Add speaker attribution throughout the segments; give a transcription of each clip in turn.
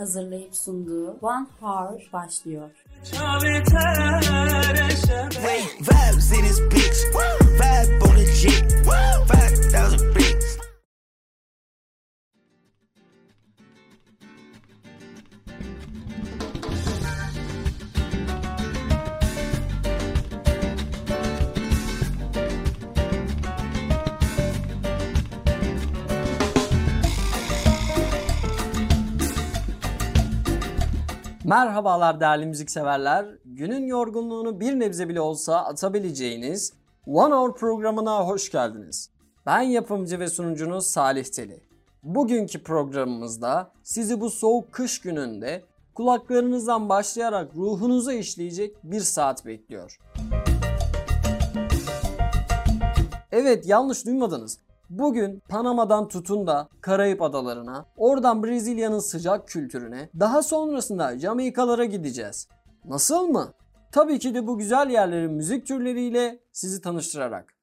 Speaker 1: hazırlayıp sunduğu One Hour başlıyor.
Speaker 2: Vibes
Speaker 3: Merhabalar değerli müzikseverler. Günün yorgunluğunu bir nebze bile olsa atabileceğiniz One Hour programına hoş geldiniz. Ben yapımcı ve sunucunuz Salih Teli. Bugünkü programımızda sizi bu soğuk kış gününde kulaklarınızdan başlayarak ruhunuza işleyecek bir saat bekliyor. Evet yanlış duymadınız. Bugün Panama'dan tutun da Karayip Adalarına, oradan Brezilya'nın sıcak kültürüne, daha sonrasında Jamaikalara gideceğiz. Nasıl mı? Tabii ki de bu güzel yerlerin müzik türleriyle sizi tanıştırarak.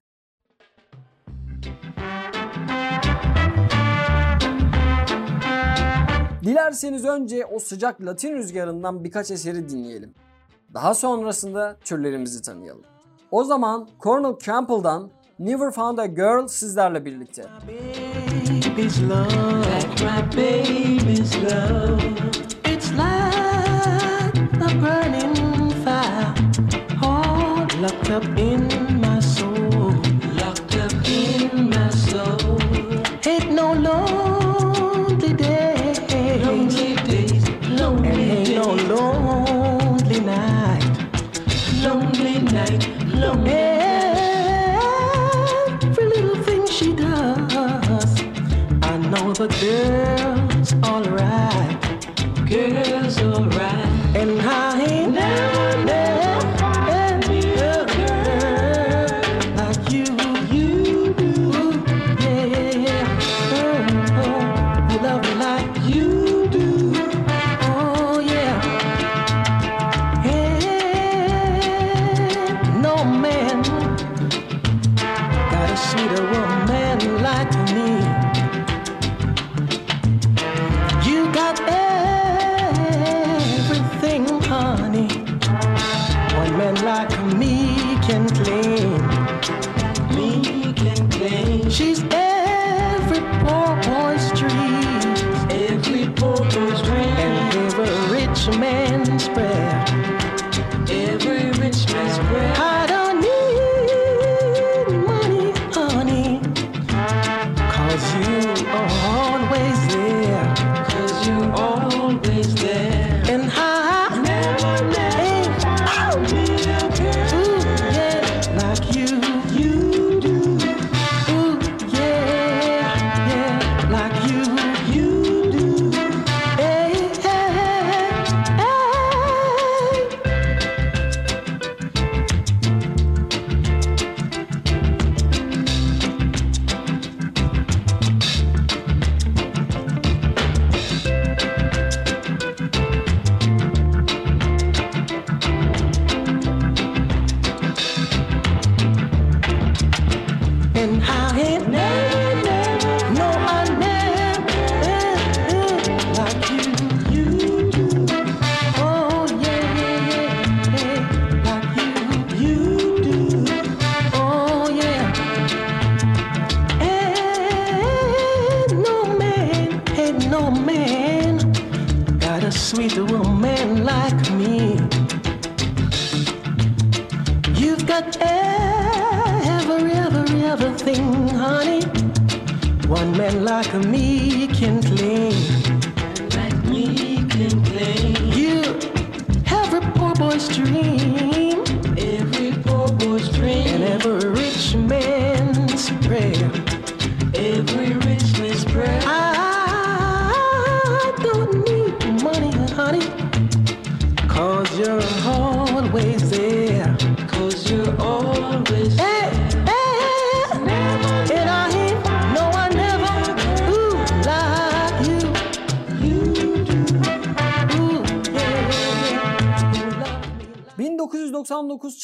Speaker 3: Dilerseniz önce o sıcak Latin rüzgarından birkaç eseri dinleyelim. Daha sonrasında türlerimizi tanıyalım. O zaman Cornel Campbell'dan Never Found a Girl sizlerle birlikte.
Speaker 4: Locked up in my but there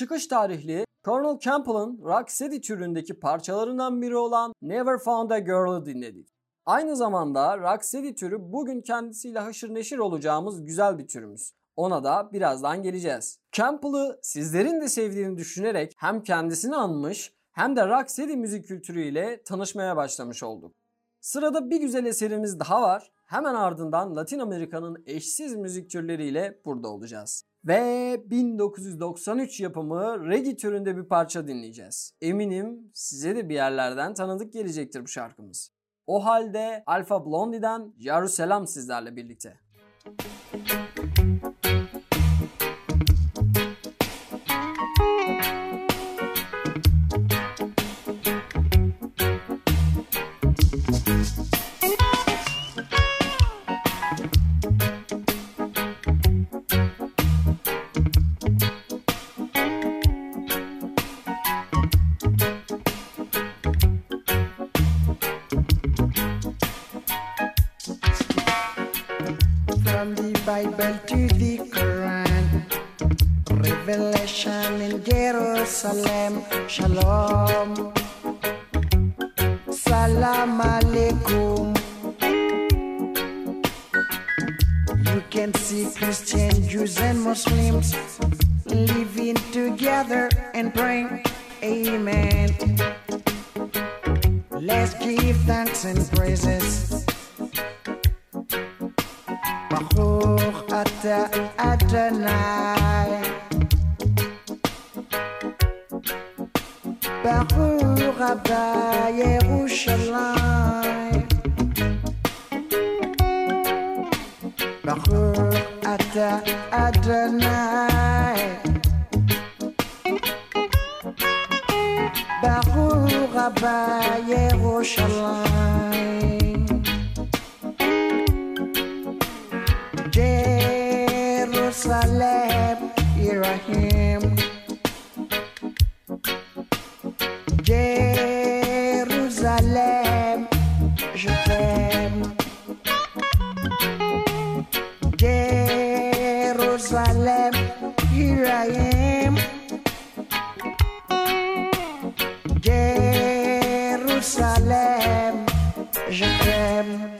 Speaker 3: çıkış tarihli Colonel Campbell'ın Rocksteady türündeki parçalarından biri olan Never Found a Girl'ı dinledik. Aynı zamanda Rocksteady türü bugün kendisiyle haşır neşir olacağımız güzel bir türümüz. Ona da birazdan geleceğiz. Campbell'ı sizlerin de sevdiğini düşünerek hem kendisini anmış hem de Rocksteady müzik kültürüyle tanışmaya başlamış olduk. Sırada bir güzel eserimiz daha var. Hemen ardından Latin Amerika'nın eşsiz müzik türleriyle burada olacağız. Ve 1993 yapımı reggae türünde bir parça dinleyeceğiz. Eminim size de bir yerlerden tanıdık gelecektir bu şarkımız. O halde Alpha Blondie'den Jerusalem sizlerle birlikte.
Speaker 5: From Shalom, Jerusalem, here I am. Jerusalem, je t'aime.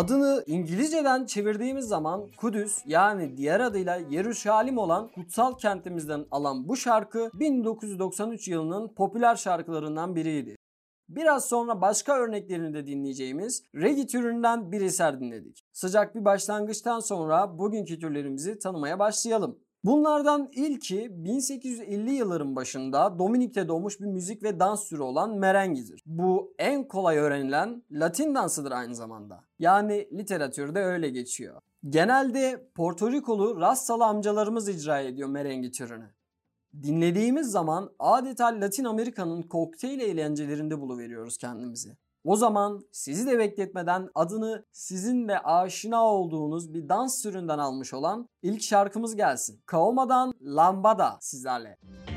Speaker 3: Adını İngilizceden çevirdiğimiz zaman Kudüs yani diğer adıyla Yeruşalim olan kutsal kentimizden alan bu şarkı 1993 yılının popüler şarkılarından biriydi. Biraz sonra başka örneklerini de dinleyeceğimiz reggae türünden bir eser dinledik. Sıcak bir başlangıçtan sonra bugünkü türlerimizi tanımaya başlayalım. Bunlardan ilki 1850 yılların başında Dominik'te doğmuş bir müzik ve dans türü olan merengidir. Bu en kolay öğrenilen Latin dansıdır aynı zamanda. Yani literatürde öyle geçiyor. Genelde Porto Rikolu Rastalı amcalarımız icra ediyor merengi türünü. Dinlediğimiz zaman adeta Latin Amerika'nın kokteyl eğlencelerinde buluveriyoruz kendimizi.
Speaker 6: O zaman sizi de bekletmeden adını sizin de aşina olduğunuz bir dans türünden almış olan ilk şarkımız gelsin. Kaoma'dan Lambada sizlerle.
Speaker 7: Müzik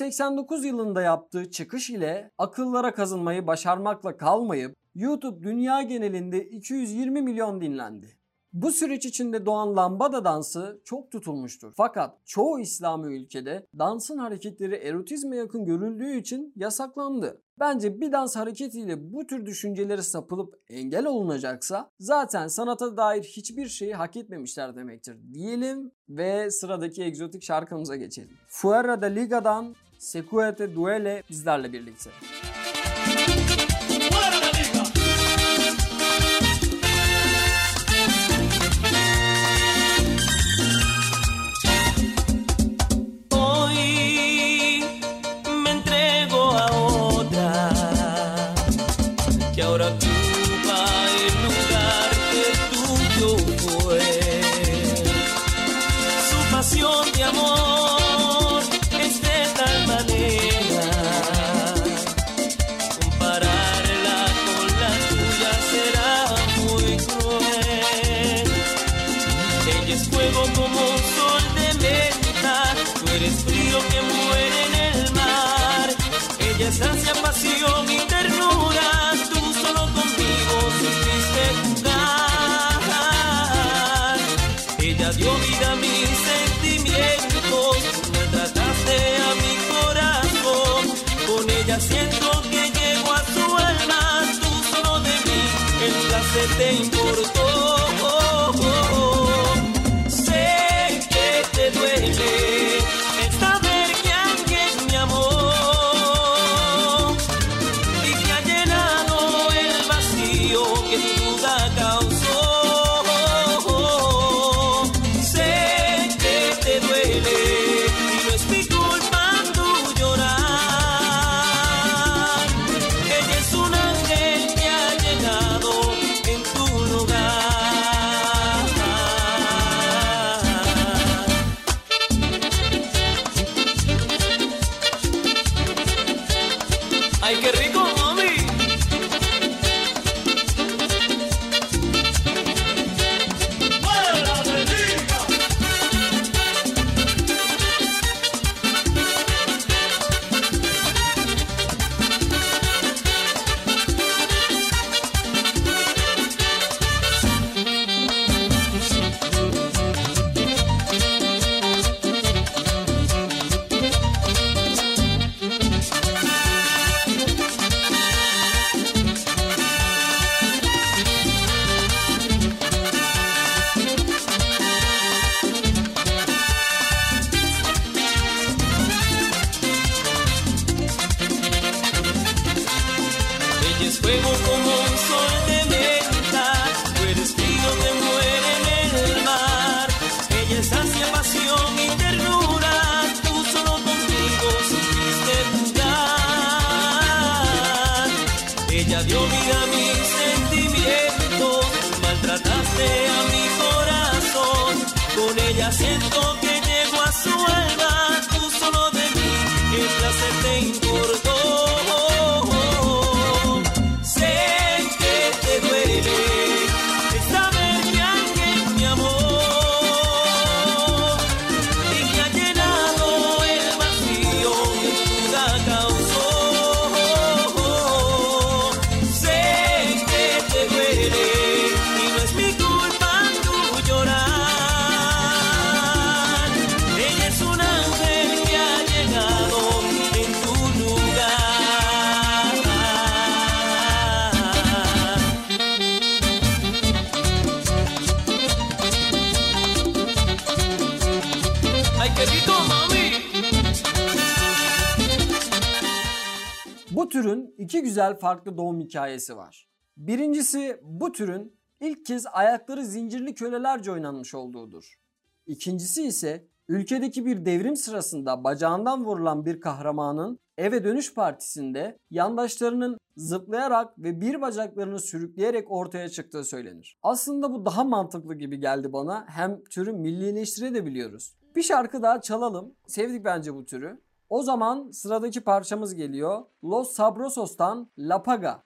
Speaker 6: 1989 yılında yaptığı çıkış ile akıllara kazınmayı başarmakla kalmayıp YouTube dünya genelinde 220 milyon dinlendi. Bu süreç içinde doğan lambada dansı çok tutulmuştur. Fakat çoğu İslami ülkede dansın hareketleri erotizme yakın görüldüğü için yasaklandı. Bence bir dans hareketiyle bu tür düşüncelere sapılıp engel olunacaksa zaten sanata dair hiçbir şeyi hak etmemişler demektir diyelim ve sıradaki egzotik şarkımıza geçelim. Fuera de Liga'dan Sequete Duele bizlerle birlikte.
Speaker 3: türün iki güzel farklı doğum hikayesi var. Birincisi bu türün ilk kez ayakları zincirli kölelerce oynanmış olduğudur. İkincisi ise ülkedeki bir devrim sırasında bacağından vurulan bir kahramanın Eve Dönüş Partisi'nde yandaşlarının zıplayarak ve bir bacaklarını sürükleyerek ortaya çıktığı söylenir. Aslında bu daha mantıklı gibi geldi bana. Hem türü millileştirebiliyoruz. Bir şarkı daha çalalım. Sevdik bence bu türü. O zaman sıradaki parçamız geliyor. Los Sabrosos'tan La Paga.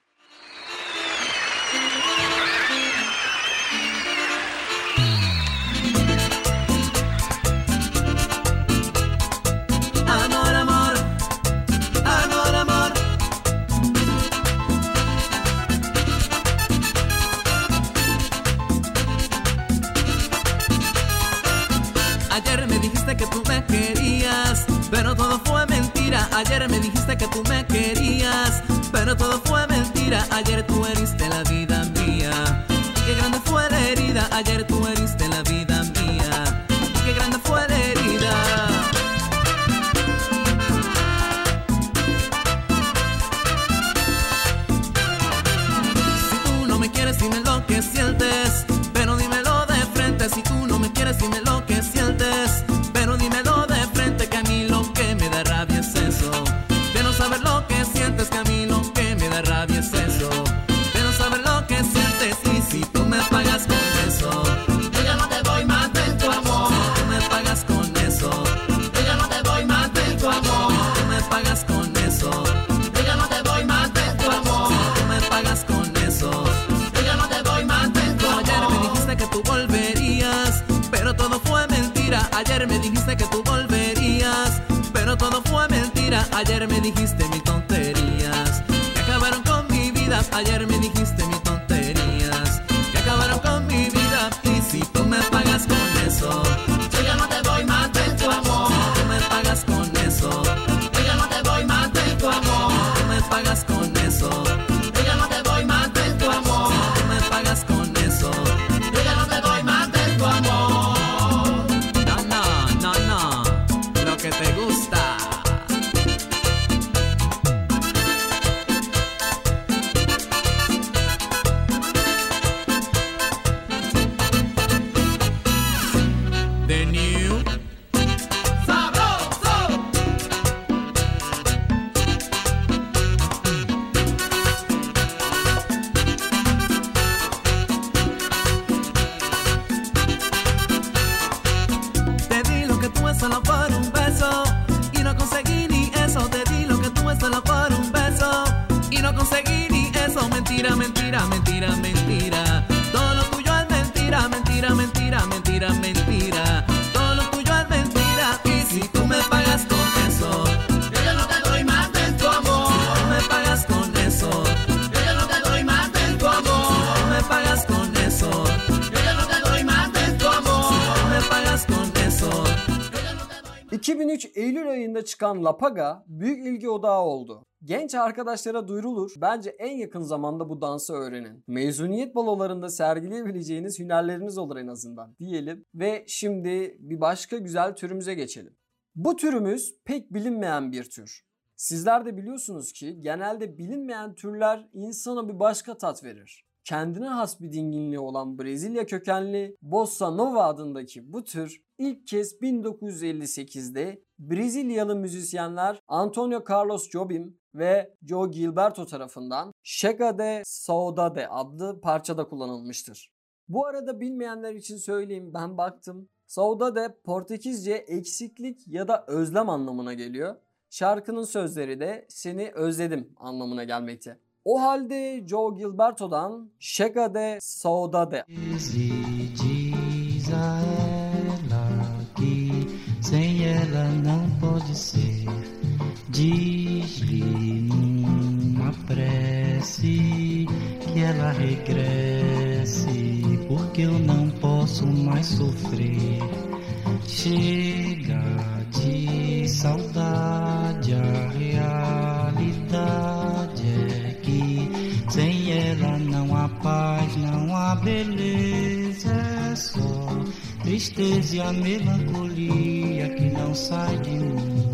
Speaker 8: fue mentira. Ayer me dijiste que tú me querías, pero todo fue mentira. Ayer tú heriste la vida mía. Y qué grande fue la herida. Ayer tú heriste Ayer me dijiste mi
Speaker 3: çıkan La Paga büyük ilgi odağı oldu. Genç arkadaşlara duyurulur. Bence en yakın zamanda bu dansı öğrenin. Mezuniyet balolarında sergileyebileceğiniz hünerleriniz olur en azından diyelim. Ve şimdi bir başka güzel türümüze geçelim. Bu türümüz pek bilinmeyen bir tür. Sizler de biliyorsunuz ki genelde bilinmeyen türler insana bir başka tat verir. Kendine has bir dinginliği olan Brezilya kökenli Bossa Nova adındaki bu tür ilk kez 1958'de Brezilyalı müzisyenler Antonio Carlos Jobim ve Joe Gilberto tarafından Chega de Saudade adlı parçada kullanılmıştır. Bu arada bilmeyenler için söyleyeyim ben baktım. Saudade Portekizce eksiklik ya da özlem anlamına geliyor. Şarkının sözleri de seni özledim anlamına gelmekte. O halde Joe Gilberto'dan Chega de Saudade
Speaker 9: Diz a ela que sem ela não pode ser. Diz-lhe numa prece que ela regresse, porque eu não posso mais sofrer. Chega de saudade, a realidade beleza, é só tristeza e a melancolia que não sai de mim,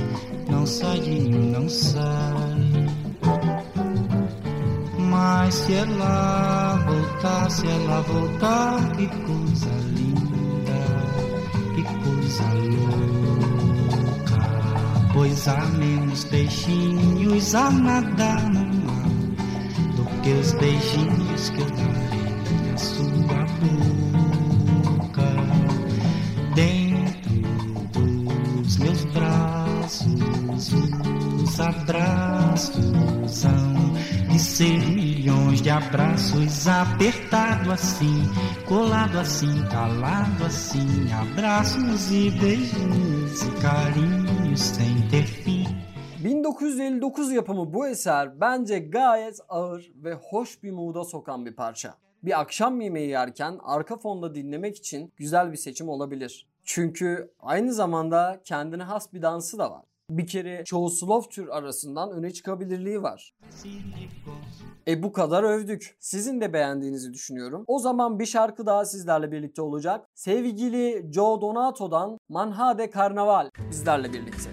Speaker 9: não sai de mim, não sai. Mas se ela voltar, se ela voltar, que coisa linda, que coisa louca. Pois há menos peixinhos a nadar no mar do que os beijinhos que eu na sua boca. Dentro dos meus braços, os abraços hão de ser milhões de abraços apertado assim, colado assim, calado assim, abraços e beijinhos e carinhos sem ter fim.
Speaker 3: 1959 yapımı bu eser bence gayet ağır ve hoş bir mood'a sokan bir parça. Bir akşam yemeği yerken arka fonda dinlemek için güzel bir seçim olabilir. Çünkü aynı zamanda kendine has bir dansı da var. Bir kere çoğu slow tür arasından öne çıkabilirliği var. E bu kadar övdük. Sizin de beğendiğinizi düşünüyorum. O zaman bir şarkı daha sizlerle birlikte olacak. Sevgili Joe Donato'dan Manhade Karnaval bizlerle birlikte.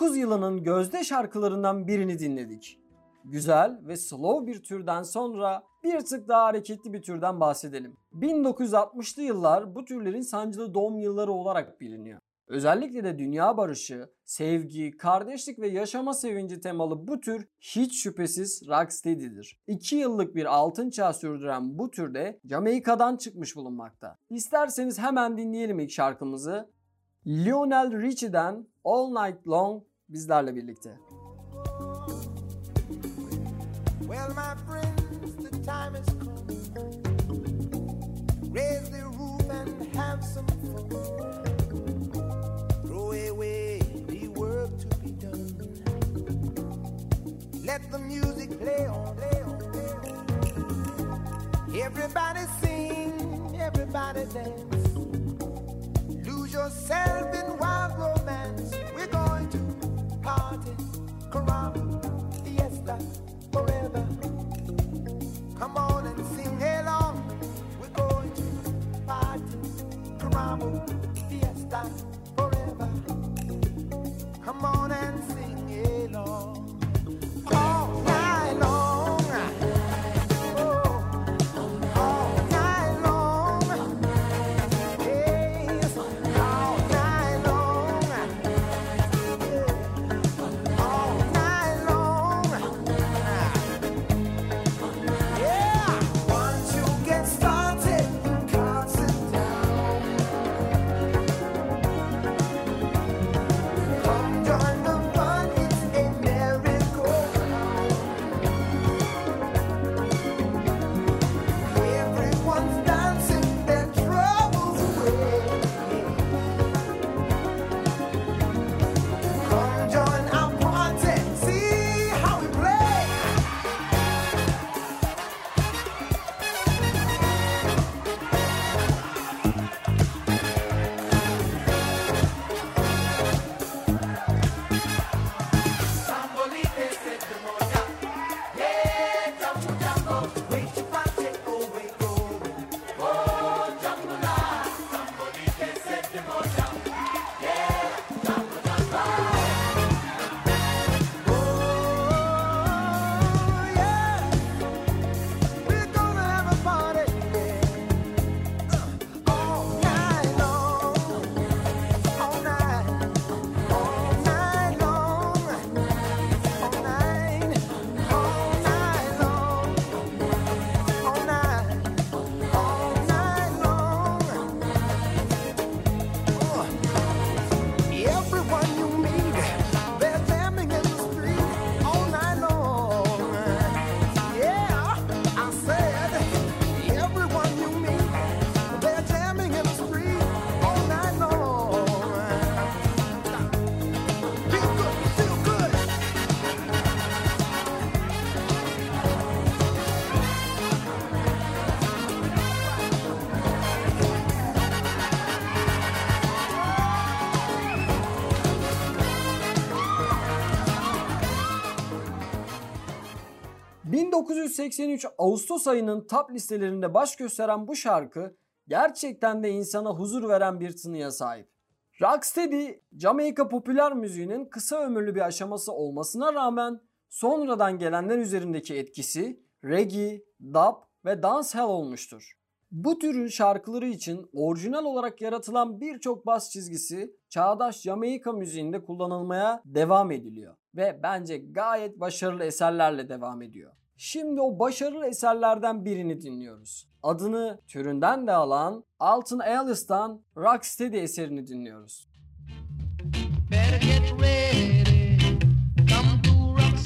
Speaker 3: 1959 yılının gözde şarkılarından birini dinledik. Güzel ve slow bir türden sonra bir tık daha hareketli bir türden bahsedelim. 1960'lı yıllar bu türlerin sancılı doğum yılları olarak biliniyor. Özellikle de dünya barışı, sevgi, kardeşlik ve yaşama sevinci temalı bu tür hiç şüphesiz rocksteady'dir. 2 yıllık bir altın çağ sürdüren bu türde Jamaika'dan çıkmış bulunmakta. İsterseniz hemen dinleyelim ilk şarkımızı. Lionel Richie'den All Night Long bizlerle birlikte.
Speaker 10: Well, my friends, the time has come. Raise the roof and have some fun. Throw away the work to be done. Let the music play on, play on, play on. Everybody sing, everybody dance. Lose yourself in wild romance. We're fiesta, forever. Come on
Speaker 3: ...1983 Ağustos ayının top listelerinde baş gösteren bu şarkı... ...gerçekten de insana huzur veren bir tınıya sahip. Rocksteady, Jamaika popüler müziğinin kısa ömürlü bir aşaması olmasına rağmen... ...sonradan gelenler üzerindeki etkisi... ...reggae, dub ve dancehall olmuştur. Bu türün şarkıları için orijinal olarak yaratılan birçok bas çizgisi çağdaş Jamaika müziğinde kullanılmaya devam ediliyor ve bence gayet başarılı eserlerle devam ediyor. Şimdi o başarılı eserlerden birini dinliyoruz. Adını türünden de alan Alton Ellis'tan Rocksteady eserini dinliyoruz.
Speaker 9: Better get ready. Come to rock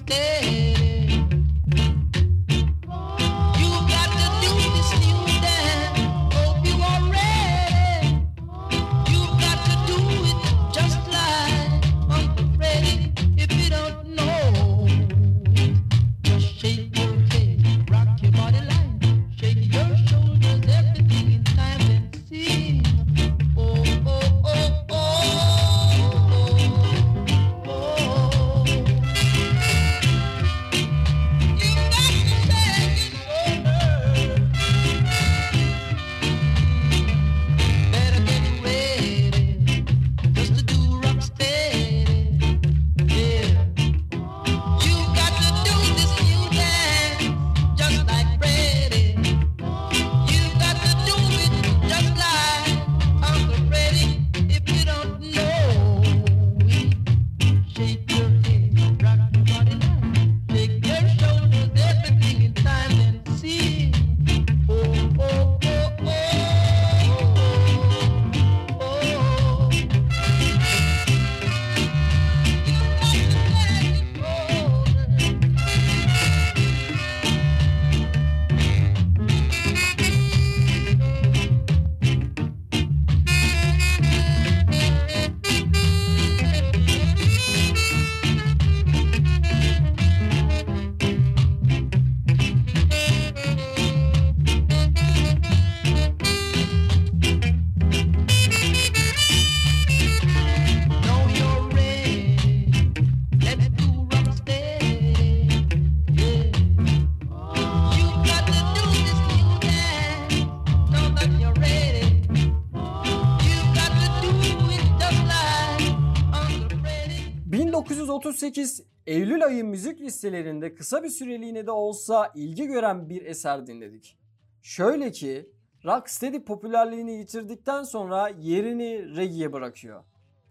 Speaker 3: 1938 Eylül ayı müzik listelerinde kısa bir süreliğine de olsa ilgi gören bir eser dinledik. Şöyle ki Rocksteady popülerliğini yitirdikten sonra yerini reggae'ye bırakıyor.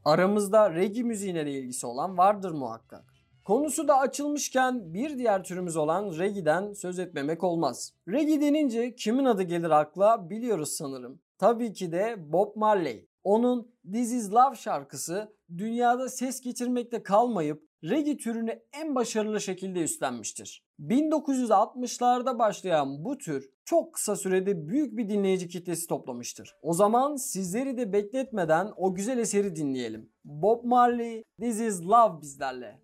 Speaker 3: Aramızda reggae müziğine de ilgisi olan vardır muhakkak. Konusu da açılmışken bir diğer türümüz olan reggae'den söz etmemek olmaz. Reggae denince kimin adı gelir akla biliyoruz sanırım. Tabii ki de Bob Marley. Onun This Is Love şarkısı dünyada ses getirmekte kalmayıp reggae türünü en başarılı şekilde üstlenmiştir. 1960'larda başlayan bu tür çok kısa sürede büyük bir dinleyici kitlesi toplamıştır. O zaman sizleri de bekletmeden o güzel eseri dinleyelim. Bob Marley, This Is Love bizlerle.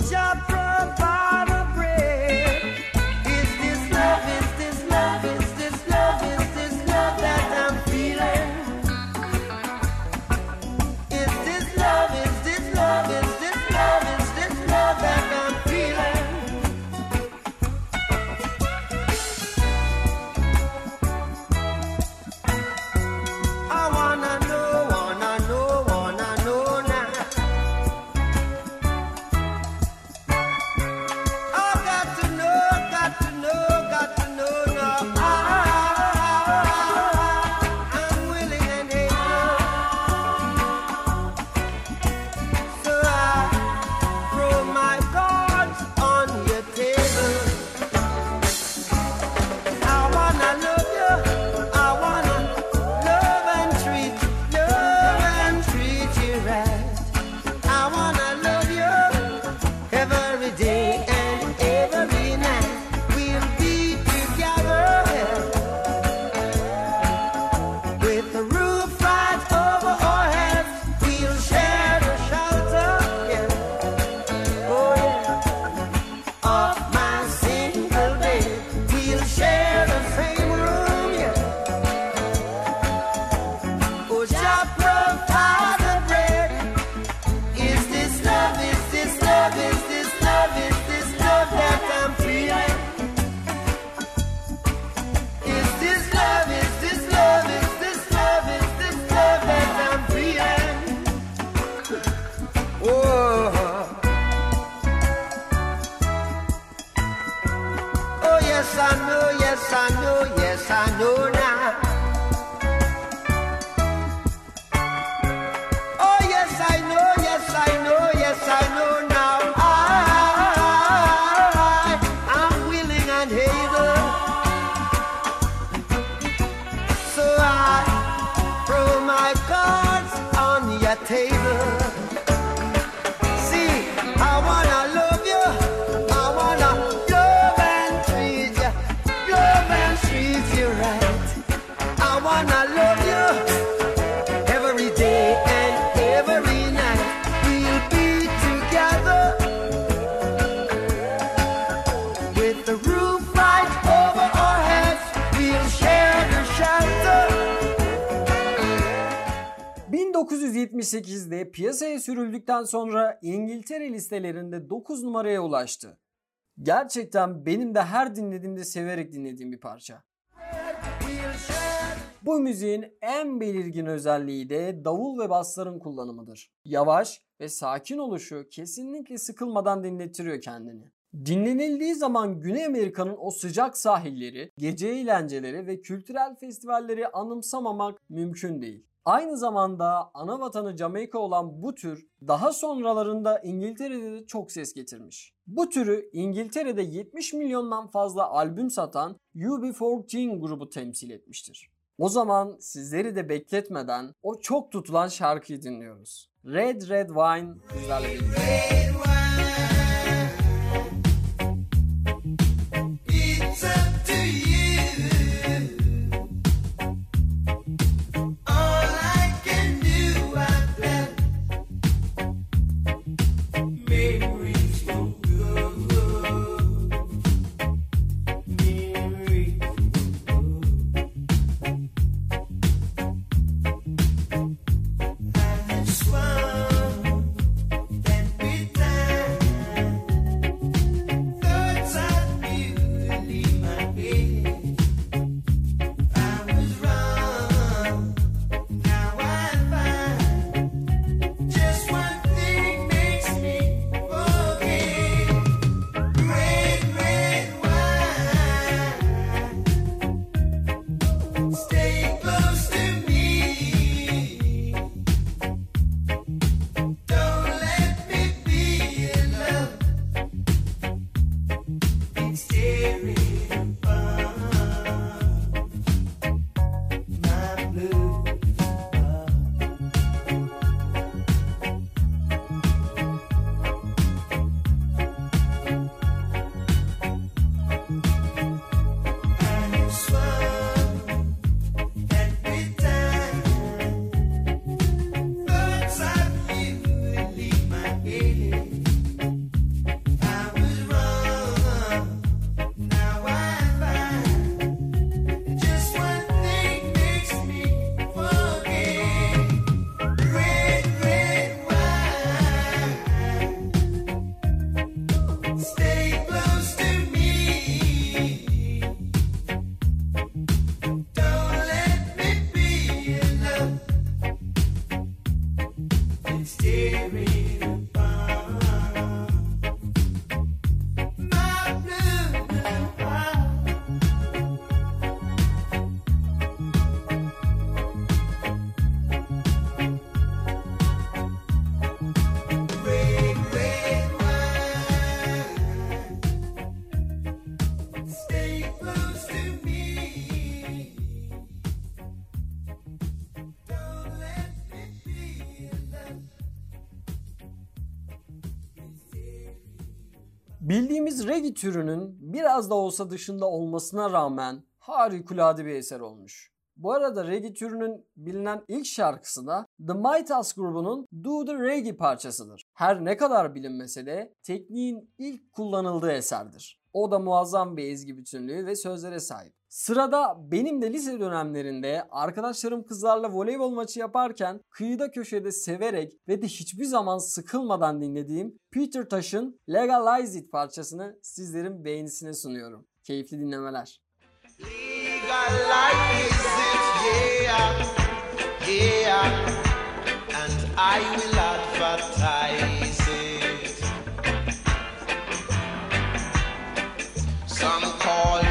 Speaker 5: your job.
Speaker 3: 1978'de piyasaya sürüldükten sonra İngiltere listelerinde 9 numaraya ulaştı. Gerçekten benim de her dinlediğimde severek dinlediğim bir parça. Bu müziğin en belirgin özelliği de davul ve basların kullanımıdır. Yavaş ve sakin oluşu kesinlikle sıkılmadan dinlettiriyor kendini. Dinlenildiği zaman Güney Amerika'nın o sıcak sahilleri, gece eğlenceleri ve kültürel festivalleri anımsamamak mümkün değil. Aynı zamanda ana vatanı Jamaika olan bu tür daha sonralarında İngiltere'de de çok ses getirmiş. Bu türü İngiltere'de 70 milyondan fazla albüm satan UB40 grubu temsil etmiştir. O zaman sizleri de bekletmeden o çok tutulan şarkıyı dinliyoruz. Red Red Wine bizlerle birlikte. Bildiğimiz reggae türünün biraz da olsa dışında olmasına rağmen harikulade bir eser olmuş. Bu arada reggae türünün bilinen ilk şarkısı da The Mightas grubunun Do The Reggae parçasıdır. Her ne kadar bilinmese de tekniğin ilk kullanıldığı eserdir. O da muazzam bir ezgi bütünlüğü ve sözlere sahip. Sırada benim de lise dönemlerinde arkadaşlarım kızlarla voleybol maçı yaparken kıyıda köşede severek ve de hiçbir zaman sıkılmadan dinlediğim Peter Tosh'ın Legalize It parçasını sizlerin beğenisine sunuyorum. Keyifli dinlemeler.
Speaker 11: Legalize it, yeah, yeah, and I will advertise it. Some call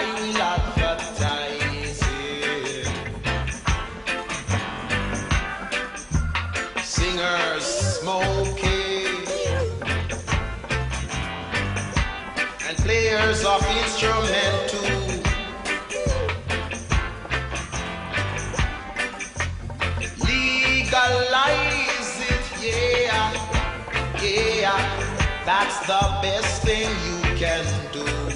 Speaker 11: I will advertise it. Singers smoking and players of. Legalize it, yeah, yeah. That's the best thing you can do.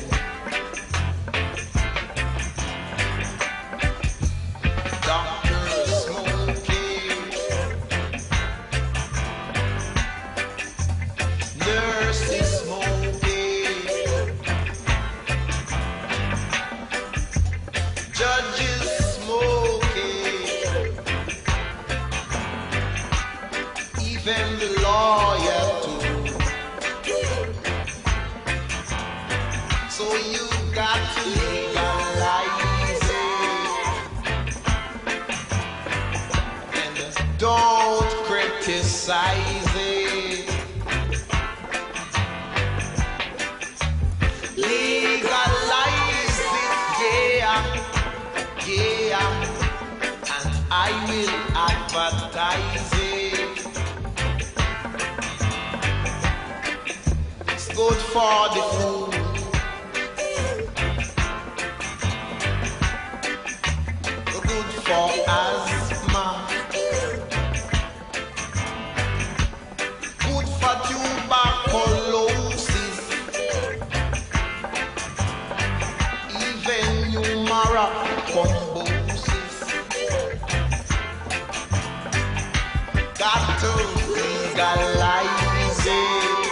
Speaker 11: Legalize it.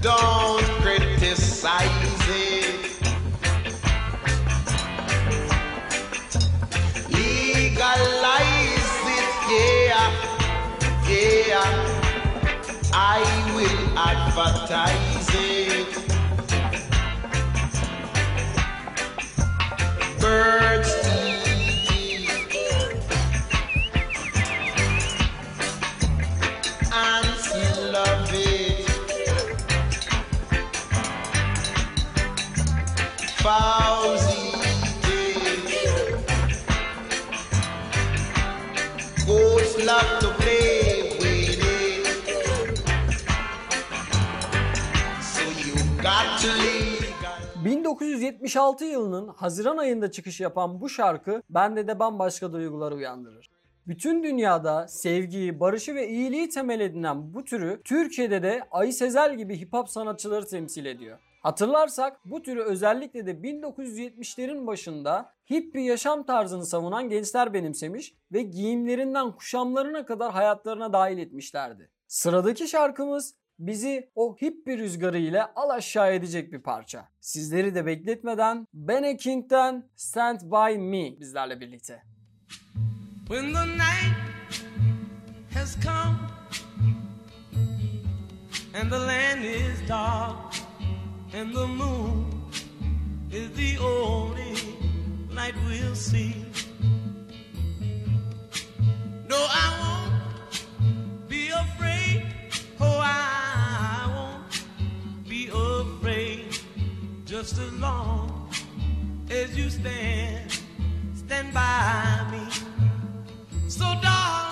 Speaker 11: Don't criticize it. Legalize it, yeah, yeah. I will advertise it. Birds
Speaker 3: 1976 yılının Haziran ayında çıkış yapan bu şarkı bende de bambaşka duygular uyandırır. Bütün dünyada sevgiyi, barışı ve iyiliği temel edinen bu türü Türkiye'de de Ayı Sezel gibi hip hop sanatçıları temsil ediyor. Hatırlarsak bu türü özellikle de 1970'lerin başında hippie yaşam tarzını savunan gençler benimsemiş ve giyimlerinden kuşamlarına kadar hayatlarına dahil etmişlerdi. Sıradaki şarkımız bizi o hippie rüzgarı ile al aşağı edecek bir parça. Sizleri de bekletmeden Bene King'den Stand By Me bizlerle birlikte.
Speaker 12: When the night has come and the land is dark, and the moon is the only light we'll see. No, I won't be afraid. Oh, I Just as long as you stand, stand by me. So, darling,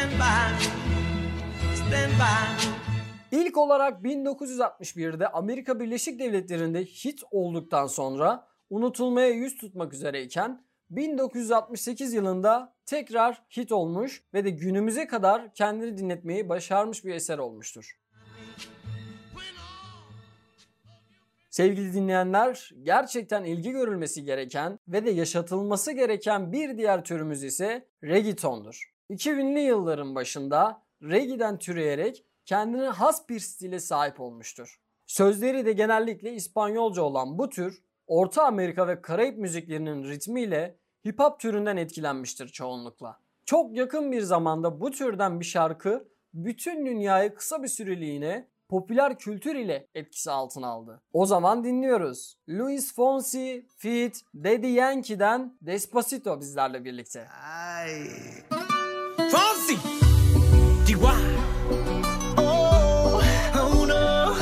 Speaker 12: Stand by me. Stand by me.
Speaker 3: İlk olarak 1961'de Amerika Birleşik Devletleri'nde hit olduktan sonra unutulmaya yüz tutmak üzereyken 1968 yılında tekrar hit olmuş ve de günümüze kadar kendini dinletmeyi başarmış bir eser olmuştur. Sevgili dinleyenler, gerçekten ilgi görülmesi gereken ve de yaşatılması gereken bir diğer türümüz ise reggaetondur. 2000'li yılların başında reggae'den türeyerek kendine has bir stile sahip olmuştur. Sözleri de genellikle İspanyolca olan bu tür, Orta Amerika ve Karayip müziklerinin ritmiyle hip hop türünden etkilenmiştir çoğunlukla. Çok yakın bir zamanda bu türden bir şarkı bütün dünyayı kısa bir süreliğine popüler kültür ile etkisi altına aldı. O zaman dinliyoruz. Luis Fonsi feat. Daddy Yankee'den Despacito bizlerle birlikte.
Speaker 2: Ay.
Speaker 12: Fonsi, Chihuahua.
Speaker 2: Oh, oh no,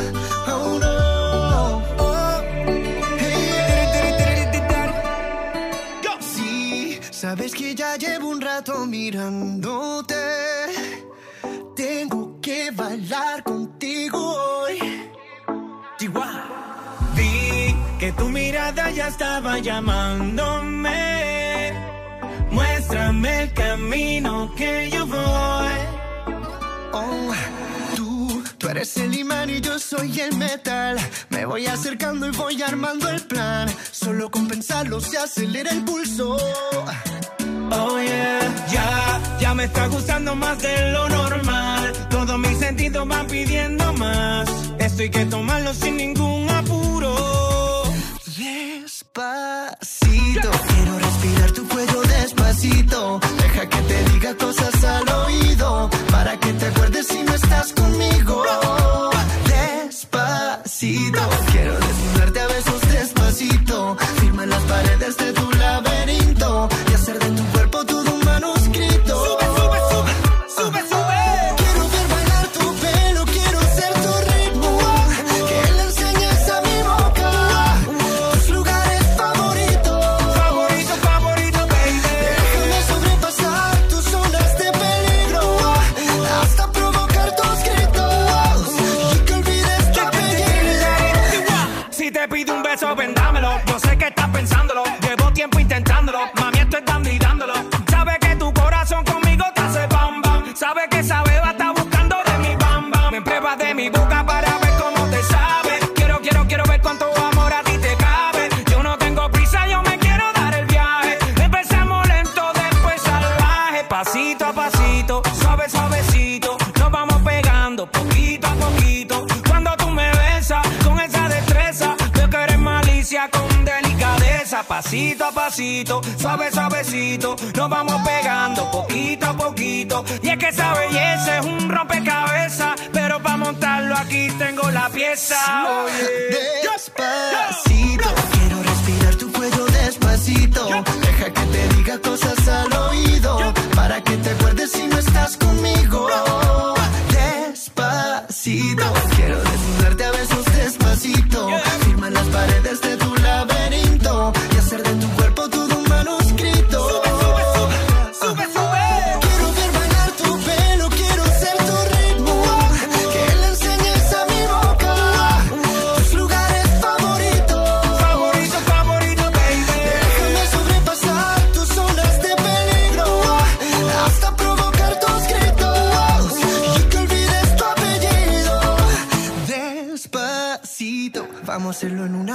Speaker 2: oh no. Oh, hey. Sí, sabes que ya llevo un rato mirándote. Tengo que bailar contigo hoy.
Speaker 12: Chihuahua. Vi que tu mirada ya estaba llamándome. Muéstrame el camino que yo voy.
Speaker 2: Oh, tú, tú eres el imán y yo soy el metal. Me voy acercando y voy armando el plan. Solo con pensarlo se acelera el pulso.
Speaker 12: Oh yeah, ya, ya me está gustando más de lo normal. Todos mis sentidos van pidiendo más. Esto hay que tomarlo sin ningún apuro.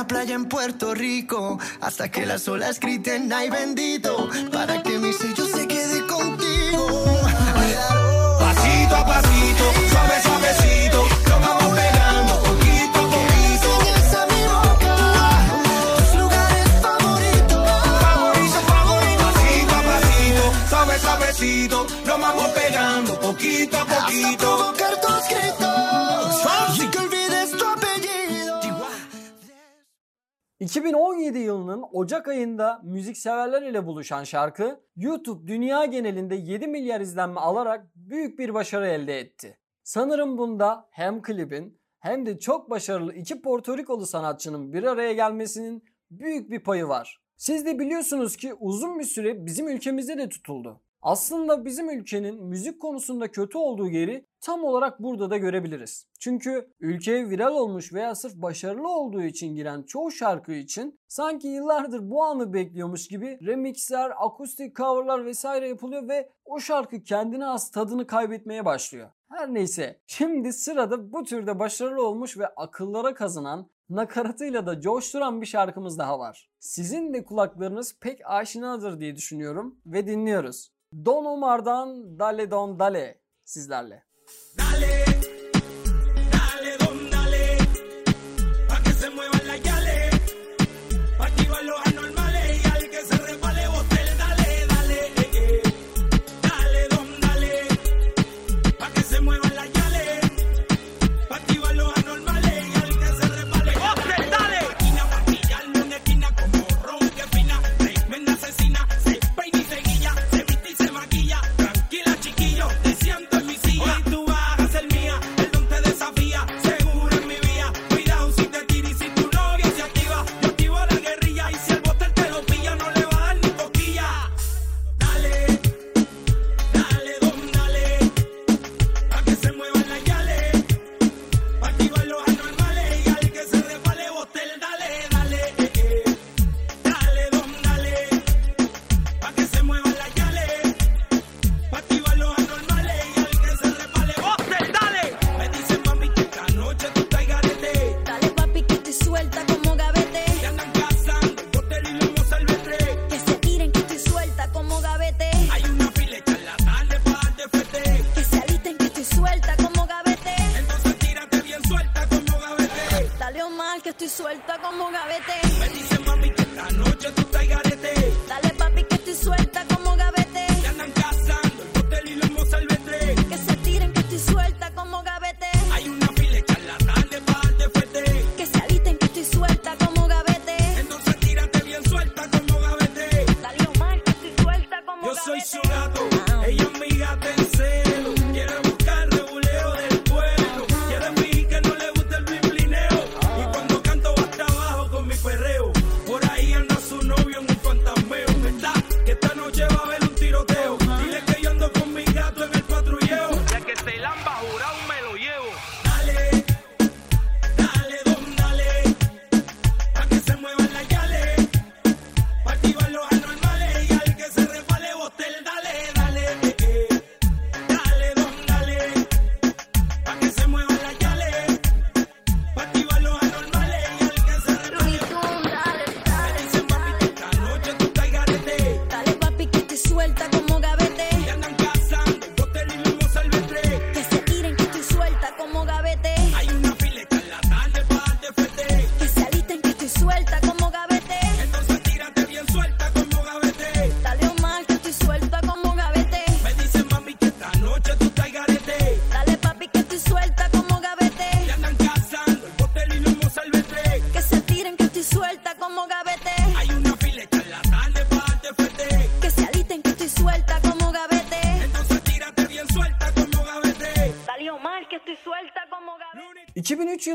Speaker 2: Una playa en Puerto Rico hasta que las olas griten ay bendito para que mi sello se quede contigo.
Speaker 13: Pasito a pasito, suave, suavecito, nos vamos pegando poquito a poquito.
Speaker 2: Enseñas a mi boca tus lugares favoritos.
Speaker 13: Favorito, favorito, pasito a pasito, suave, suavecito, nos vamos pegando poquito a poquito.
Speaker 3: 2017 yılının Ocak ayında müzikseverler ile buluşan şarkı YouTube dünya genelinde 7 milyar izlenme alarak büyük bir başarı elde etti. Sanırım bunda hem klibin hem de çok başarılı iki Porto sanatçının bir araya gelmesinin büyük bir payı var. Siz de biliyorsunuz ki uzun bir süre bizim ülkemizde de tutuldu. Aslında bizim ülkenin müzik konusunda kötü olduğu yeri tam olarak burada da görebiliriz. Çünkü ülkeye viral olmuş veya sırf başarılı olduğu için giren çoğu şarkı için sanki yıllardır bu anı bekliyormuş gibi remixler, akustik coverlar vesaire yapılıyor ve o şarkı kendine has tadını kaybetmeye başlıyor. Her neyse şimdi sırada bu türde başarılı olmuş ve akıllara kazınan nakaratıyla da coşturan bir şarkımız daha var. Sizin de kulaklarınız pek aşinadır diye düşünüyorum ve dinliyoruz. Don Omar'dan Dale Don Dale sizlerle.
Speaker 13: Dale,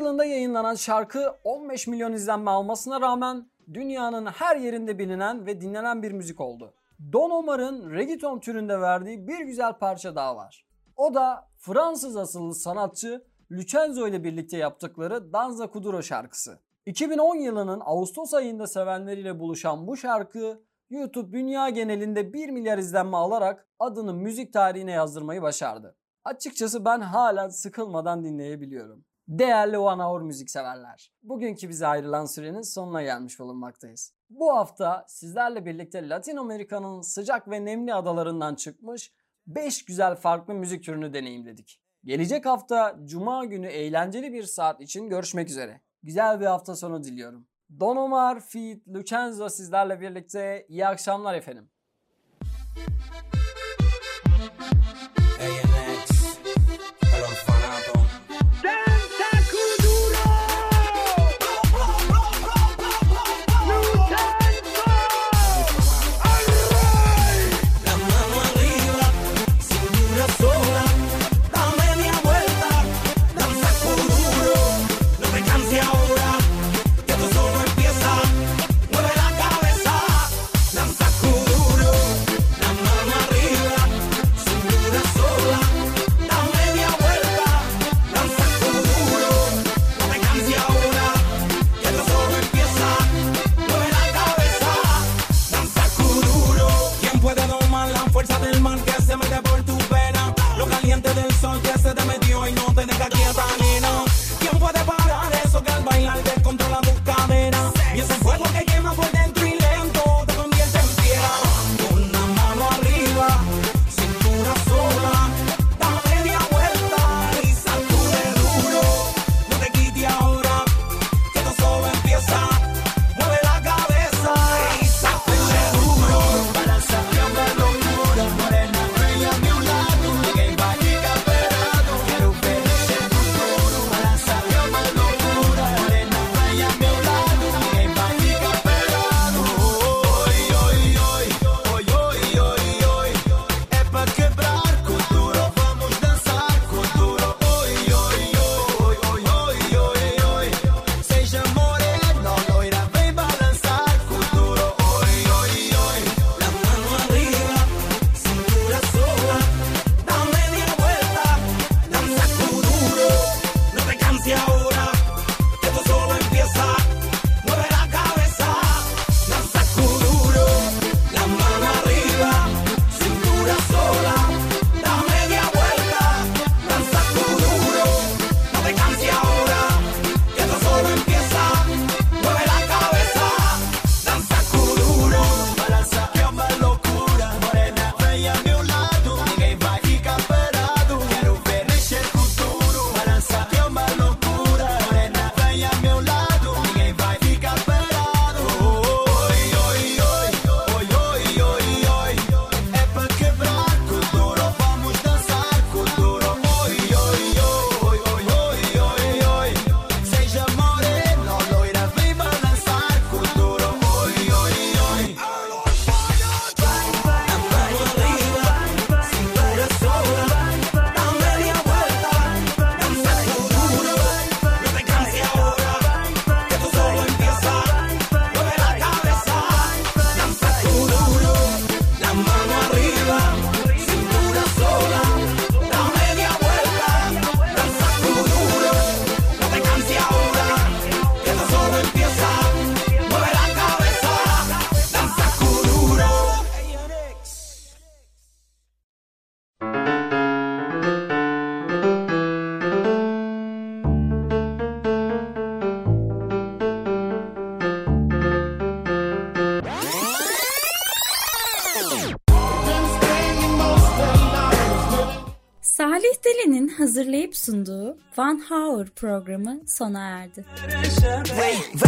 Speaker 13: yılında yayınlanan şarkı 15 milyon izlenme almasına rağmen dünyanın her yerinde bilinen ve dinlenen bir müzik oldu. Don Omar'ın reggaeton türünde verdiği bir güzel parça daha var. O da Fransız asıllı sanatçı Lucenzo ile birlikte yaptıkları Danza Kuduro şarkısı. 2010 yılının Ağustos ayında sevenleriyle buluşan bu şarkı YouTube dünya genelinde 1 milyar izlenme alarak adını müzik tarihine yazdırmayı başardı. Açıkçası ben halen sıkılmadan dinleyebiliyorum. Değerli One Hour müzikseverler, bugünkü bize ayrılan sürenin sonuna gelmiş bulunmaktayız. Bu hafta sizlerle birlikte Latin Amerika'nın sıcak ve nemli adalarından çıkmış 5 güzel farklı müzik türünü deneyimledik. Gelecek hafta Cuma günü eğlenceli bir saat için görüşmek üzere. Güzel bir hafta sonu diliyorum. Don Omar, Feed, Lucenzo sizlerle birlikte iyi akşamlar efendim.
Speaker 1: sunduğu One Hour programı sona erdi.
Speaker 2: Wait,